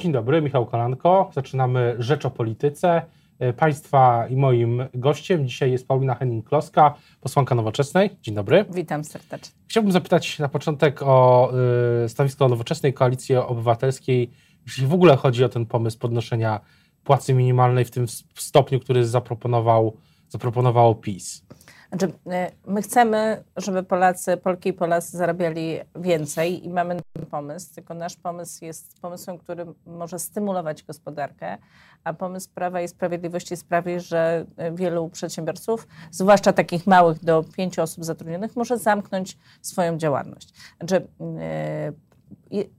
Dzień dobry, Michał Kolanko. Zaczynamy Rzecz o Polityce. E, państwa i moim gościem dzisiaj jest Paulina Henning-Kloska, posłanka Nowoczesnej. Dzień dobry. Witam serdecznie. Chciałbym zapytać na początek o y, stanowisko Nowoczesnej Koalicji Obywatelskiej, jeśli w ogóle chodzi o ten pomysł podnoszenia płacy minimalnej w tym stopniu, który zaproponował, zaproponowało PiS. Znaczy, y, my chcemy, żeby Polacy, Polki i Polacy zarabiali więcej i mamy ten pomysł, tylko nasz pomysł jest pomysłem, który może stymulować gospodarkę, a pomysł Prawa i Sprawiedliwości sprawi, że y, wielu przedsiębiorców, zwłaszcza takich małych do pięciu osób zatrudnionych, może zamknąć swoją działalność. Znaczy, yy,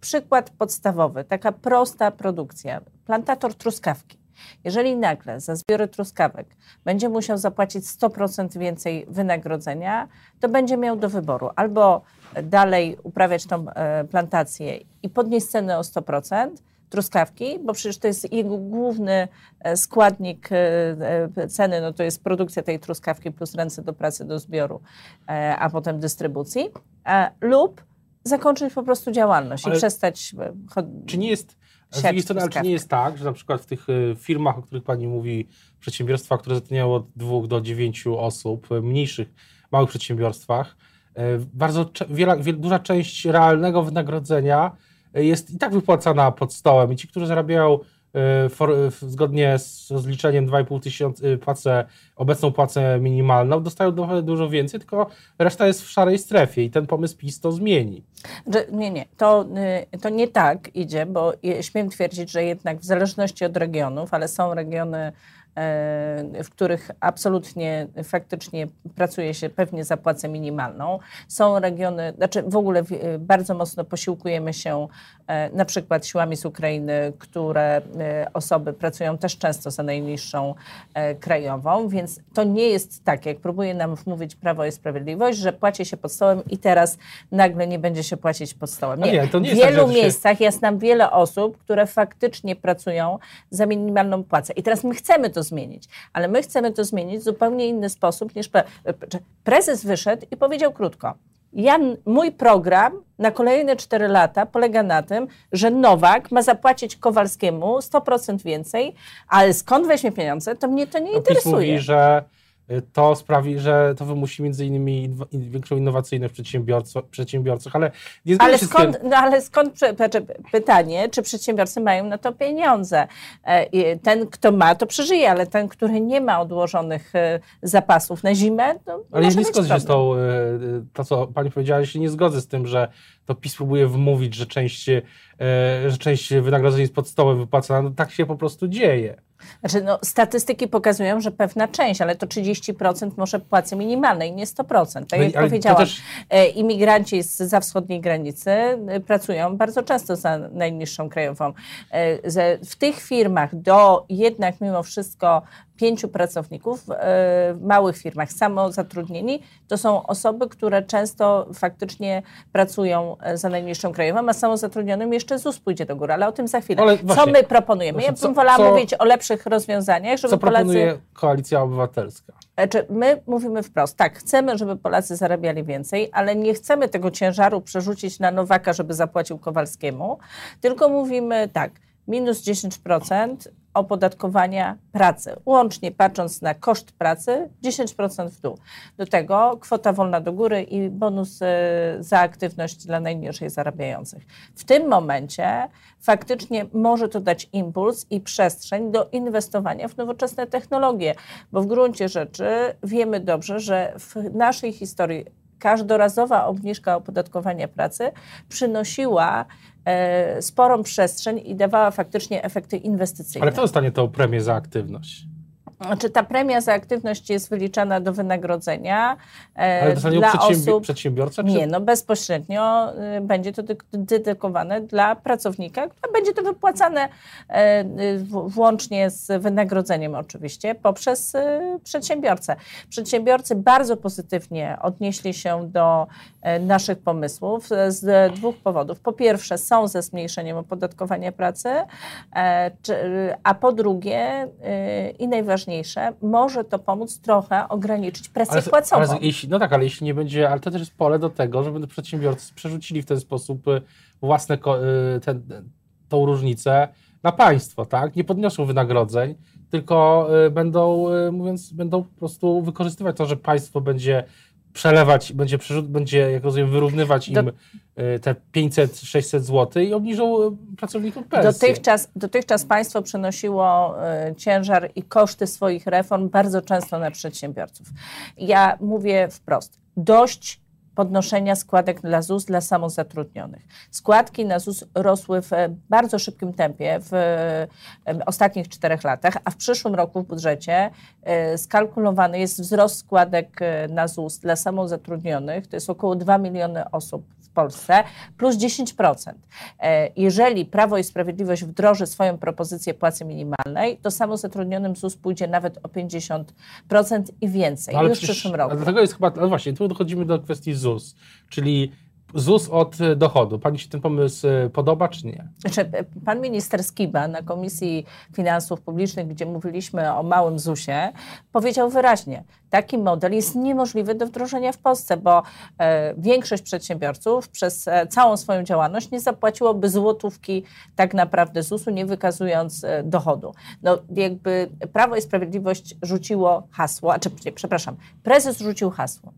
przykład podstawowy, taka prosta produkcja. Plantator truskawki jeżeli nagle za zbiory truskawek będzie musiał zapłacić 100% więcej wynagrodzenia, to będzie miał do wyboru albo dalej uprawiać tą e, plantację i podnieść cenę o 100%, truskawki, bo przecież to jest jego główny e, składnik e, ceny, no to jest produkcja tej truskawki plus ręce do pracy, do zbioru, a potem dystrybucji, lub zakończyć po prostu działalność Ale i przestać. Czy nie jest z drugiej strony, czy nie jest tak, że na przykład w tych y, firmach, o których Pani mówi, przedsiębiorstwa, które zatrudniają od dwóch do dziewięciu osób, y, mniejszych, małych przedsiębiorstwach, y, bardzo wiele, duża część realnego wynagrodzenia jest i tak wypłacana pod stołem. I ci, którzy zarabiają for, y, zgodnie z rozliczeniem 2,5 tysiąca y, płacę, obecną płacę minimalną, dostają dużo więcej, tylko reszta jest w szarej strefie i ten pomysł PiS to zmieni. Nie, nie, to, to nie tak idzie, bo śmiem twierdzić, że jednak w zależności od regionów, ale są regiony E, w których absolutnie faktycznie pracuje się pewnie za płacę minimalną. Są regiony, znaczy w ogóle bardzo mocno posiłkujemy się e, na przykład siłami z Ukrainy, które e, osoby pracują też często za najniższą krajową, więc to nie jest tak, jak próbuje nam wmówić Prawo i Sprawiedliwość, że płaci się pod stołem i teraz nagle nie będzie się płacić pod stołem. Nie, nie to nie w wielu tak, miejscach się... ja znam wiele osób, które faktycznie pracują za minimalną płacę. I teraz my chcemy to to zmienić. Ale my chcemy to zmienić w zupełnie inny sposób niż pre... prezes wyszedł i powiedział krótko. Ja, mój program na kolejne 4 lata polega na tym, że Nowak ma zapłacić Kowalskiemu 100% więcej, ale skąd weźmie pieniądze, to mnie to nie no, interesuje. mówi, że to sprawi, że to wymusi między innymi większą innowacyjność przedsiębiorców, przedsiębiorców ale nie ale skąd, no ale skąd pytanie, czy przedsiębiorcy mają na to pieniądze? E, ten, kto ma, to przeżyje, ale ten, który nie ma odłożonych e, zapasów na zimę, to Ale ja nie zgodzę się z tą, e, to co pani powiedziała, ja się nie zgodzę z tym, że to PiS próbuje wmówić, że część, że część wynagrodzeń jest pod stołem wypłacana. No, tak się po prostu dzieje. Znaczy, no, statystyki pokazują, że pewna część, ale to 30% może płacy minimalnej, nie 100%. Tak no, jak powiedziałam, też... E, imigranci z za wschodniej granicy e, pracują bardzo często za najniższą krajową. E, w tych firmach do jednak mimo wszystko pięciu pracowników w małych firmach samozatrudnieni, to są osoby, które często faktycznie pracują za najniższą krajową, a samozatrudnionym jeszcze ZUS pójdzie do góry, ale o tym za chwilę. Ale co my proponujemy? Ja bym wolała co... mówić o lepszych rozwiązaniach, żeby Co proponuje Polacy... Koalicja Obywatelska? Znaczy, my mówimy wprost, tak, chcemy, żeby Polacy zarabiali więcej, ale nie chcemy tego ciężaru przerzucić na Nowaka, żeby zapłacił Kowalskiemu, tylko mówimy tak, minus 10% opodatkowania pracy. Łącznie patrząc na koszt pracy, 10% w dół. Do tego kwota wolna do góry i bonus y, za aktywność dla najniżej zarabiających. W tym momencie faktycznie może to dać impuls i przestrzeń do inwestowania w nowoczesne technologie, bo w gruncie rzeczy wiemy dobrze, że w naszej historii każdorazowa obniżka opodatkowania pracy przynosiła e, sporą przestrzeń i dawała faktycznie efekty inwestycyjne. Ale kto dostanie tą premię za aktywność? Znaczy ta premia za aktywność jest wyliczana do wynagrodzenia e, Ale dla osób... przedsiębiorca? Czy... Nie, no bezpośrednio y, będzie to dedykowane dla pracownika, a będzie to wypłacane e, włącznie z wynagrodzeniem oczywiście poprzez y, przedsiębiorcę. Przedsiębiorcy bardzo pozytywnie odnieśli się do e, naszych pomysłów z dwóch powodów. Po pierwsze są ze zmniejszeniem opodatkowania pracy, a po drugie y, i najważniejsze najważniejsze, może to pomóc trochę ograniczyć presję ale, płacową. Ale jeśli, no tak, ale jeśli nie będzie, ale to też jest pole do tego, żeby przedsiębiorcy przerzucili w ten sposób y, własne, y, ten, tą różnicę na państwo, tak? Nie podniosą wynagrodzeń, tylko będą, mówiąc, będą po prostu wykorzystywać to, że państwo będzie przelewać, będzie, przerzut, będzie jak rozumiem, wyrównywać im Do... te 500-600 zł i obniżą pracownikom pensję. Dotychczas, dotychczas państwo przenosiło ciężar i koszty swoich reform bardzo często na przedsiębiorców. Ja mówię wprost, dość podnoszenia składek dla ZUS dla samozatrudnionych. Składki na ZUS rosły w bardzo szybkim tempie w ostatnich czterech latach, a w przyszłym roku w budżecie e, skalkulowany jest wzrost składek e, na ZUS dla samozatrudnionych, to jest około 2 miliony osób w Polsce, plus 10%. E, jeżeli Prawo i Sprawiedliwość wdroży swoją propozycję płacy minimalnej, to samozatrudnionym ZUS pójdzie nawet o 50% i więcej no, już w przyszłym roku. Dlatego jest chyba, no właśnie, tu dochodzimy do kwestii ZUS, czyli ZUS od dochodu. Pani się ten pomysł e, podoba, czy nie? Znaczy, pan minister Skiba na Komisji Finansów Publicznych, gdzie mówiliśmy o małym ZUSie, powiedział wyraźnie, taki model jest niemożliwy do wdrożenia w Polsce, bo e, większość przedsiębiorców przez e, całą swoją działalność nie zapłaciłoby złotówki tak naprawdę ZUS-u, nie wykazując e, dochodu. No jakby Prawo i Sprawiedliwość rzuciło hasło, czy przepraszam, prezes rzucił hasło.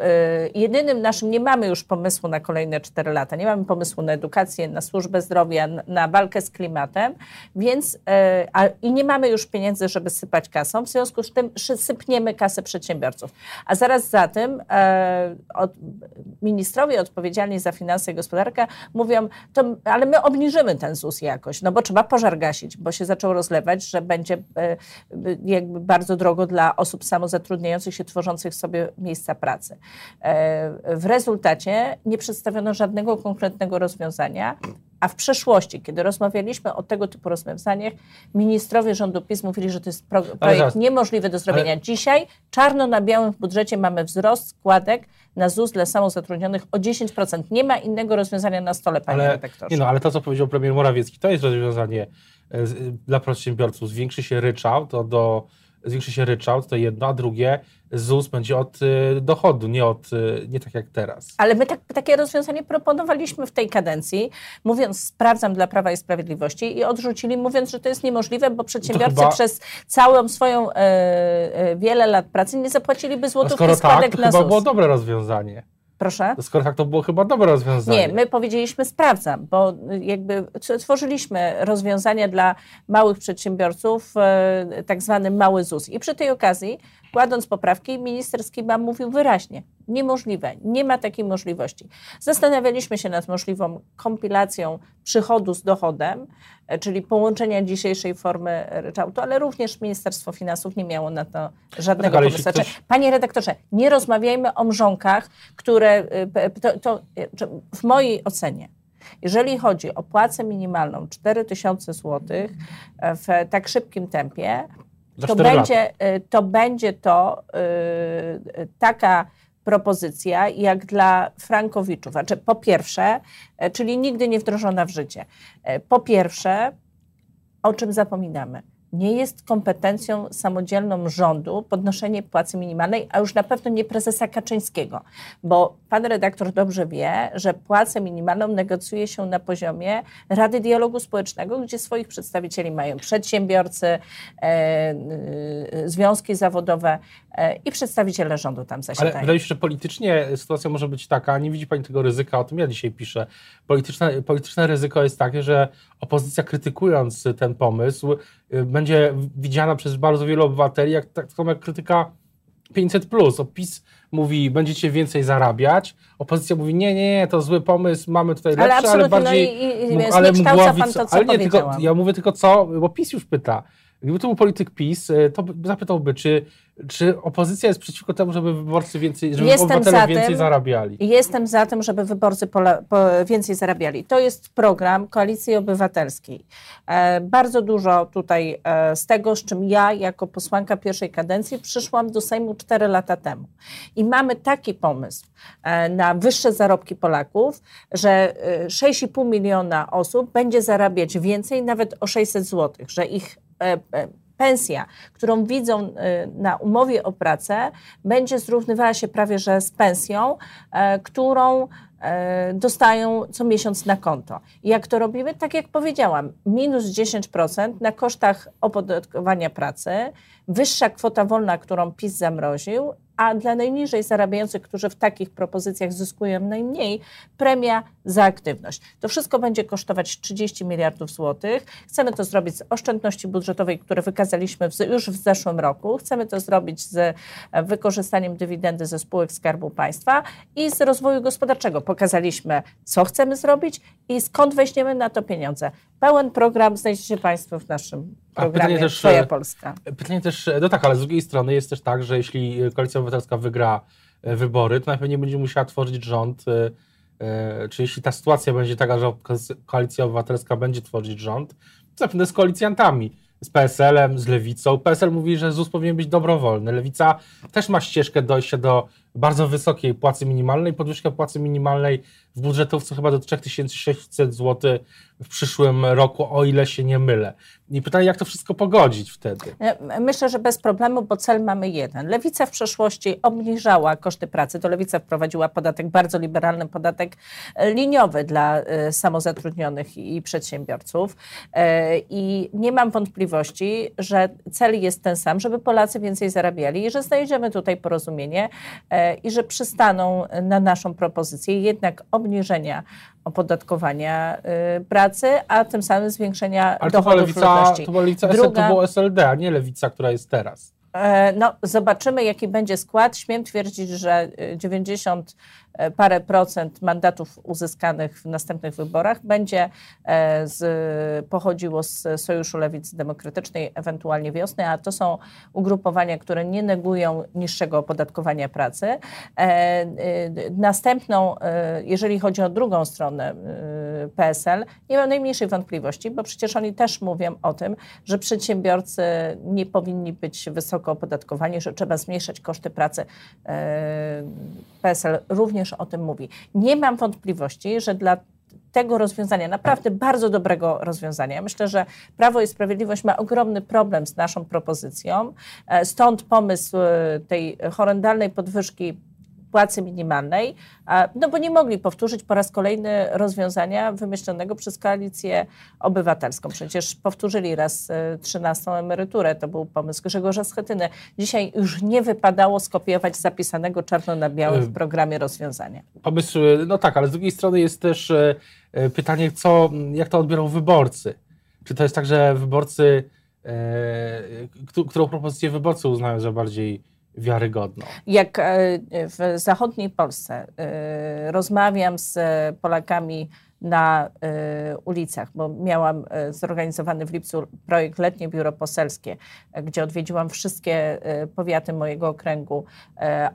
Y, jedynym naszym, nie mamy już pomysłu na kolejne 4 lata, nie mamy pomysłu na edukację, na służbę zdrowia, na walkę z klimatem, więc y, a, i nie mamy już pieniędzy, żeby sypać kasą, w związku z tym sypniemy kasę przedsiębiorców. A zaraz za tym e, od, ministrowie odpowiedzialni za finanse i gospodarkę mówią, to, ale my obniżymy ten ZUS jakoś, no bo trzeba pożar gasić, bo się zaczął rozlewać, że będzie e, jakby bardzo drogo dla osób samozatrudniających się, tworzących sobie miejsca pracy. E, w rezultacie nie przedstawiono żadnego konkretnego rozwiązania, a w przeszłości, kiedy rozmawialiśmy o tego typu rozwiązaniach, ministrowie rządu PiS mówili, że to jest pro, projekt niemożliwy do zrobienia. Ale... Dzisiaj czarno na białym w budżecie mamy wzrost składek na ZUS dla samozatrudnionych o 10%. Nie ma innego rozwiązania na stole, panie ale, redaktorze. Nie no, ale to, co powiedział premier Morawiecki, to jest rozwiązanie e, dla przedsiębiorców. Zwiększy się ryczałt do, do zwiększy się ryczałt, to jedno, a drugie ZUS będzie od y, dochodu, nie, od, y, nie tak jak teraz. Ale my tak, takie rozwiązanie proponowaliśmy w tej kadencji, mówiąc sprawdzam dla Prawa i Sprawiedliwości i odrzucili, mówiąc, że to jest niemożliwe, bo przedsiębiorcy chyba... przez całą swoją e, e, wiele lat pracy nie zapłaciliby złotówki no składek tak, to na chyba ZUS. było dobre rozwiązanie. Proszę? Skoro tak, to było chyba dobre rozwiązanie. Nie, my powiedzieliśmy sprawdzam, bo jakby tworzyliśmy rozwiązania dla małych przedsiębiorców, e, tak zwany mały ZUS. I przy tej okazji, kładąc poprawki, minister Skiba mówił wyraźnie, niemożliwe, nie ma takiej możliwości. Zastanawialiśmy się nad możliwą kompilacją przychodu z dochodem, e, czyli połączenia dzisiejszej formy ryczałtu, ale również Ministerstwo Finansów nie miało na to żadnego no tak. Ktoś... Panie redaktorze, nie rozmawiajmy o mrzonkach, które e, to, to w mojej ocenie jeżeli chodzi o płacę minimalną 4000 zł e, w tak szybkim tempie, to będzie, to będzie to taka propozycja jak dla frankowiczów. Znaczy, po pierwsze, e, czyli nigdy nie wdrożona w życie. E, po pierwsze, o czym zapominamy? Nie jest kompetencją samodzielną rządu podnoszenie płacy minimalnej, a już na pewno nie prezesa Kaczyńskiego, bo pan redaktor dobrze wie, że płacę minimalną negocjuje się na poziomie Rady Dialogu Społecznego, gdzie swoich przedstawicieli mają przedsiębiorcy, e, e, związki zawodowe e, i przedstawiciele rządu tam zasiadają. Ale wydaje się, że politycznie sytuacja może być taka, nie widzi pani tego ryzyka, o tym ja dzisiaj piszę. Polityczne, polityczne ryzyko jest takie, że opozycja krytykując ten pomysł będzie widziana przez bardzo wielu obywateli jak tak samo jak krytyka 500. Opis mówi, będziecie więcej zarabiać. Opozycja mówi, nie, nie, nie, to zły pomysł, mamy tutaj lepszy, ale, ale bardziej. No i, i, ale mgławic, to, ale nie, tylko, ja mówię tylko co, bo PiS już pyta. Gdyby to był polityk PiS, y, to zapytałby, czy czy opozycja jest przeciwko temu, żeby wyborcy więcej, żeby jestem obywatele więcej tym, zarabiali? Jestem za tym, żeby wyborcy pola, po, więcej zarabiali. To jest program Koalicji Obywatelskiej. E, bardzo dużo tutaj e, z tego, z czym ja jako posłanka pierwszej kadencji przyszłam do Sejmu 4 lata temu. I mamy taki pomysł e, na wyższe zarobki Polaków, że 6,5 e, miliona osób będzie zarabiać więcej, nawet o 600 zł, że ich e, e, pensja, którą widzą y, na umowie o pracę, będzie zrównywała się prawie że z pensją, e, którą e, dostają co miesiąc na konto. Jak to robimy? Tak jak powiedziałam, minus 10% na kosztach opodatkowania pracy, wyższa kwota wolna, którą PiS zamroził, a dla najniżej zarabiających, którzy w takich propozycjach zyskują najmniej, premia za aktywność. To wszystko będzie kosztować 30 miliardów złotych. Chcemy to zrobić z oszczędności budżetowej, które wykazaliśmy już w zeszłym roku. Chcemy to zrobić z e, wykorzystaniem dywidendy ze spółek Skarbu Państwa i z rozwoju gospodarczego. Pokazaliśmy, co chcemy zrobić i skąd weźmiemy na to pieniądze. Pełen program znajdziecie Państwo w naszym programie też, Twoja e, Polska. Pytanie też, e, no tak, ale z drugiej strony jest też tak, że jeśli Koalicja Obywatelska wygra e, wybory, to najpewniej będzie musiała tworzyć rząd, czy jeśli ta sytuacja będzie taka, że Koalicja Obywatelska będzie tworzyć rząd, to zapewne z koalicjantami z PSL-em, z Lewicą. PSL mówi, że ZUS powinien być dobrowolny. Lewica też ma ścieżkę dojścia do bardzo wysokiej płacy minimalnej. Podwyżka płacy minimalnej w budżetówce chyba do 3600 zł w przyszłym roku, o ile się nie mylę. I pytanie, jak to wszystko pogodzić wtedy? Myślę, że bez problemu, bo cel mamy jeden. Lewica w przeszłości obniżała koszty pracy. To Lewica wprowadziła podatek, bardzo liberalny podatek liniowy dla e, samozatrudnionych i przedsiębiorców. E, I nie mam wątpliwości, że cel jest ten sam, żeby Polacy więcej zarabiali i że znajdziemy tutaj porozumienie e, i że przystaną na naszą propozycję jednak obniżenia opodatkowania y, pracy, a tym samym zwiększenia Ale dochodów to lewica, ludności. To była lewica, Druga, to było SLD, a nie lewica, która jest teraz. E, no, zobaczymy, jaki będzie skład. Śmiem twierdzić, że 90 y, parę procent mandatów uzyskanych w następnych wyborach będzie e, z, pochodziło z Sojuszu Lewicy Demokratycznej, ewentualnie wiosny, a to są ugrupowania, które nie negują niższego opodatkowania pracy. E, następną, jeżeli chodzi o drugą stronę PSL, nie mam najmniejszej wątpliwości, bo przecież oni też mówią o tym, że przedsiębiorcy nie powinni być wysoko opodatkowani, że trzeba zmniejszać koszty pracy. PSL również również o tym mówi. Nie mam wątpliwości, że dla tego rozwiązania, naprawdę bardzo dobrego rozwiązania. Myślę, że Prawo i Sprawiedliwość ma ogromny problem z naszą propozycją. E, stąd pomysł e, tej horrendalnej podwyżki płacy minimalnej, no bo nie mogli powtórzyć po raz kolejny rozwiązania wymyślonego przez koalicję obywatelską. Przecież powtórzyli raz 13 e, emeryturę, to był pomysł Grzegorza Schetyny. Dzisiaj już nie wypadało skopiować zapisanego czarno na białym w programie rozwiązania. Pomysł, no tak, ale z drugiej strony jest też e, e, pytanie, co, jak to odbiorą wyborcy. Czy to jest tak, że wyborcy, e, którą propozycję wyborcy uznają za bardziej wiarygodną. Jak e, w zachodniej Polsce e, rozmawiam z Polakami na e, ulicach, bo miałam zorganizowany w lipcu projekt Letnie Biuro Poselskie, gdzie odwiedziłam wszystkie powiaty mojego okręgu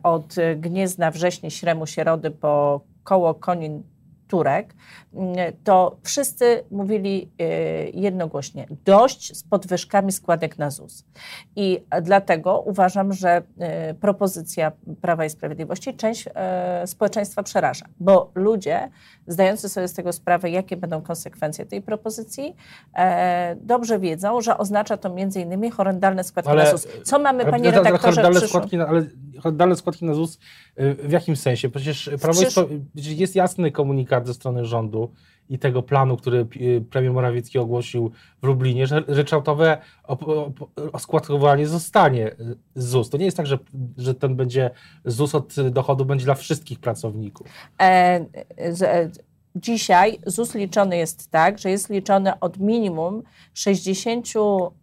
od Gniezna, Wrześni, Śremu, Sierody po Koło, Konin, Turek, to wszyscy mówili e, jednogłośnie dość z podwyżkami składek na ZUS. I dlatego uważam, że e, propozycja Prawa i Sprawiedliwości część e, społeczeństwa przeraża, bo ludzie zdający sobie z tego sprawę, jakie będą konsekwencje tej propozycji, dobrze wiedzą, że oznacza to między innymi horrendalne składki ale, na ZUS. Co mamy, panie redaktorze, horrendalne składki na, ale horrendalne składki na ZUS w jakim sensie? Przecież Prawo Przysz... jest jasny komunikat ze strony rządu, i tego planu, który premier Morawiecki ogłosił w Lublinie, że ryczałtowe oskładkowanie zostanie z ZUS. To nie jest tak, że, że ten będzie ZUS od dochodu będzie dla wszystkich pracowników. E, z, e, dzisiaj ZUS liczony jest tak, że jest liczony od minimum 60 procent y,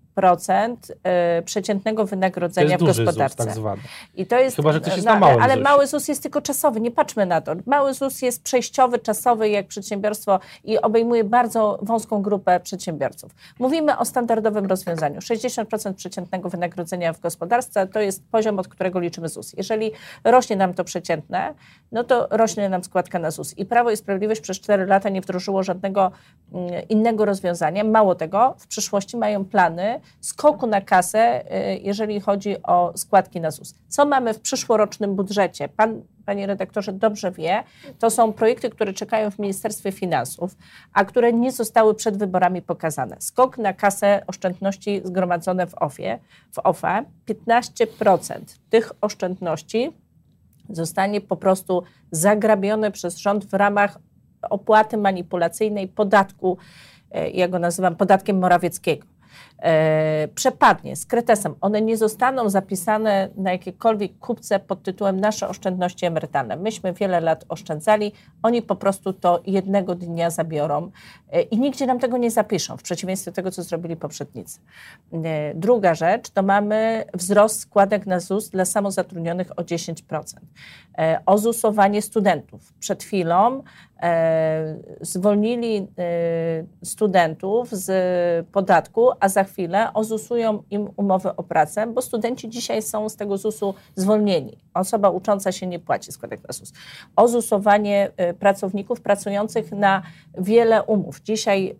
przeciętnego wynagrodzenia w gospodarce. ZUS, tak zwany. I to jest, Chyba, że ktoś jest no, na małym Ale ZUS. mały ZUS jest tylko czasowy, nie patrzmy na to. Mały ZUS jest przejściowy, czasowy jak przedsiębiorstwo i obejmuje bardzo wąską grupę przedsiębiorców. Mówimy o standardowym rozwiązaniu. 60% przeciętnego wynagrodzenia w gospodarce to jest poziom, od którego liczymy ZUS. Jeżeli rośnie nam to przeciętne, no to rośnie nam składka na ZUS. I Prawo i Sprawiedliwość przez 4 lata nie wdrożyło żadnego mm, innego rozwiązania. Mało tego, w przyszłości mają plany skoku na kasę, y, jeżeli chodzi o składki na ZUS. Co mamy w przyszłorocznym budżecie? Pan, panie redaktorze, dobrze wie, to są projekty, które czekają w Ministerstwie Finansów, a które nie zostały przed wyborami pokazane. Skok na kasę oszczędności zgromadzone w OFE, w OFE 15% tych oszczędności zostanie po prostu zagrabione przez rząd w ramach opłaty manipulacyjnej podatku, e, ja go nazywam podatkiem Morawieckiego. E, przepadnie z kretesem. One nie zostaną zapisane na jakiekolwiek kupce pod tytułem nasze oszczędności emerytalne. Myśmy wiele lat oszczędzali, oni po prostu to jednego dnia zabiorą e, i nigdzie nam tego nie zapiszą, w przeciwieństwie do tego, co zrobili poprzednicy. E, druga rzecz, to mamy wzrost składek na ZUS dla samozatrudnionych o 10%. Ozusowanie studentów. Przed chwilą zwolnili studentów z podatku, a za chwilę ozusują im umowy o pracę, bo studenci dzisiaj są z tego ZUS-u zwolnieni. Osoba ucząca się nie płaci składek na ZUS. Ozusowanie e, pracowników pracujących na wiele umów. Dzisiaj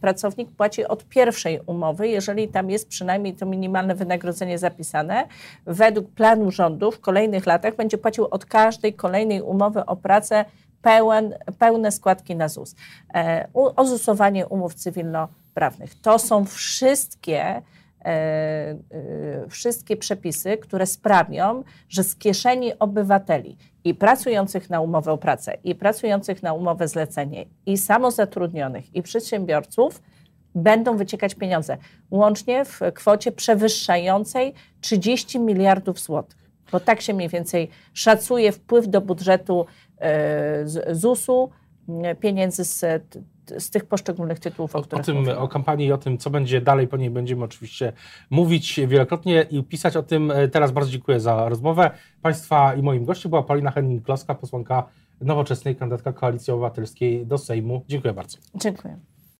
pracownik płaci od pierwszej umowy, jeżeli tam jest przynajmniej to minimalne wynagrodzenie zapisane. Według planu rządu w kolejnych latach będzie płacił od każdej kolejnej umowy o pracę pełen, pełne składki na ZUS. E, ozusowanie umów cywilnoprawnych. To są wszystkie e, e, wszystkie przepisy, które sprawią, że z kieszeni obywateli i pracujących na umowę o pracę, i pracujących na umowę zlecenie, i samozatrudnionych, i przedsiębiorców będą wyciekać pieniądze. Łącznie w kwocie przewyższającej 30 miliardów złotych. Bo tak się mniej więcej szacuje wpływ do budżetu E, ZUS-u, pieniędzy z, z tych poszczególnych tytułów, o, o tym, mówimy. O kampanii i o tym, co będzie dalej, po niej będziemy oczywiście mówić wielokrotnie i pisać o tym. E, teraz bardzo dziękuję za rozmowę. Państwa i moim gościem była Paulina Henning-Kloska, posłanka nowoczesnej kandydatka Koalicji Obywatelskiej do Sejmu. Dziękuję bardzo. Dziękuję.